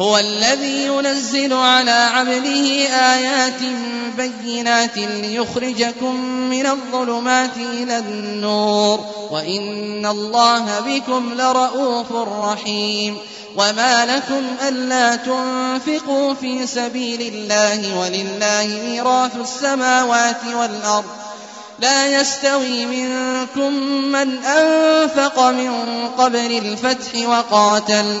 هو الذي ينزل على عبده آيات بينات ليخرجكم من الظلمات إلى النور. وإن الله بكم لرءوف رحيم. وما لكم ألا تنفقوا في سبيل الله ولله ميراث السماوات والأرض. لا يستوي منكم من أنفق من قبل الفتح وقاتل.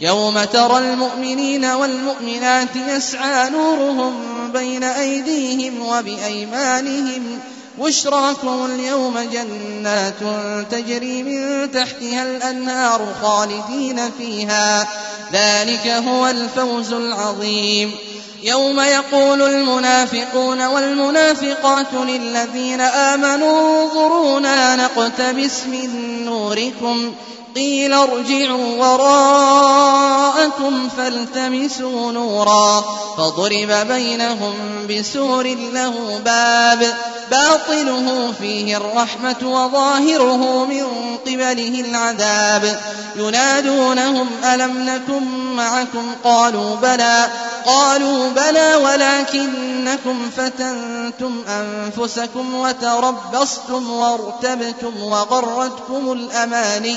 يوم ترى المؤمنين والمؤمنات يسعى نورهم بين أيديهم وبأيمانهم بشراكم اليوم جنات تجري من تحتها الأنهار خالدين فيها. ذلك هو الفوز العظيم. يوم يقول المنافقون والمنافقات للذين آمنوا انظرونا نقتبس من نوركم. قيل ارجعوا وراءكم فالتمسوا نورا فضرب بينهم بسور له باب باطنه فيه الرحمة وظاهره من قبله العذاب ينادونهم ألم نكن معكم قالوا بلى قالوا بلى ولكنكم فتنتم أنفسكم وتربصتم وارتبتم وغرتكم الأماني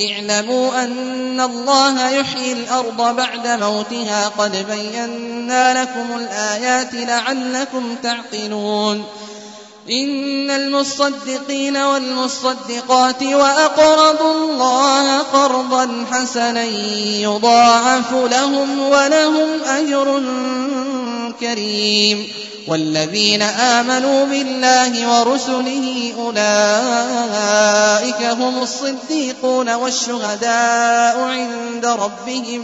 اعلموا أن الله يحيي الأرض بعد موتها قد بينا لكم الآيات لعلكم تعقلون إن المصدقين والمصدقات وأقرضوا الله قرضا حسنا يضاعف لهم ولهم أجر كريم والذين آمنوا بالله ورسله أولئك هم الصديقون والشهداء عند ربهم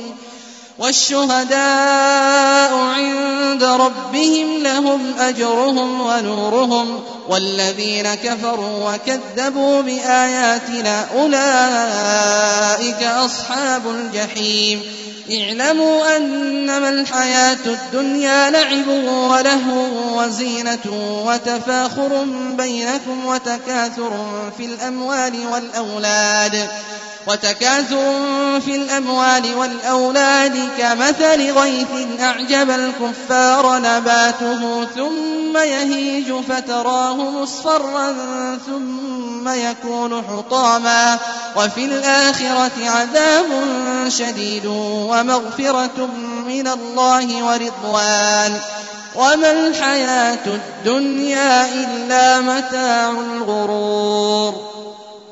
والشهداء عند ربهم لهم أجرهم ونورهم والذين كفروا وكذبوا بآياتنا أولئك أصحاب الجحيم اعلموا أنما الحياة الدنيا لعب ولهو وزينة وتفاخر بينكم وتكاثر في الأموال والأولاد. وتكاثر في الأموال والأولاد كمثل غيث أعجب الكفار نباته ثم يهيج فتراه مصفرا ثم يكون حطاما وفي الآخرة عذاب شديد ومغفرة من الله ورضوان وما الحياة الدنيا إلا متاع الغرور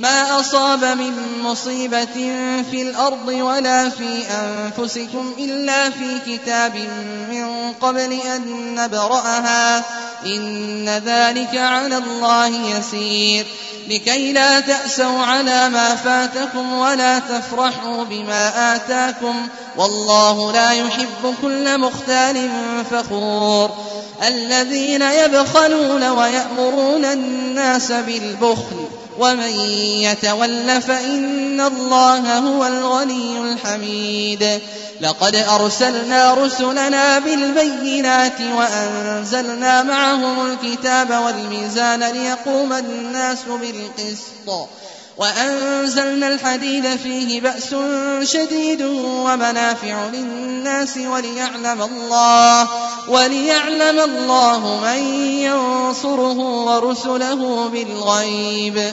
ما أصاب من مصيبة في الأرض ولا في أنفسكم إلا في كتاب من قبل أن نبرأها. إن ذلك على الله يسير. لكي لا تأسوا على ما فاتكم ولا تفرحوا بما آتاكم. والله لا يحب كل مختال فخور. الذين يبخلون ويأمرون الناس بالبخل ومن يتول فإن الله هو الغني الحميد. لقد أرسلنا رسلنا بالبينات وأنزلنا معهم الكتاب والميزان ليقوم الناس بالقسط. وأنزلنا الحديد فيه بأس شديد ومنافع للناس وليعلم الله وليعلم الله من ينصره ورسله بالغيب.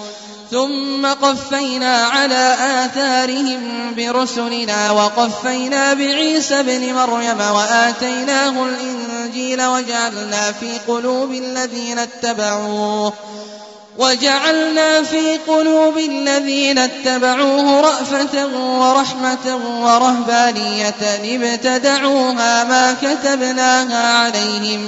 ثم قفينا على آثارهم برسلنا وقفينا بعيسى ابن مريم وآتيناه الإنجيل وجعلنا في قلوب الذين اتبعوه وجعلنا في قلوب الذين اتبعوه رأفة ورحمة ورهبانية ابتدعوها ما كتبناها عليهم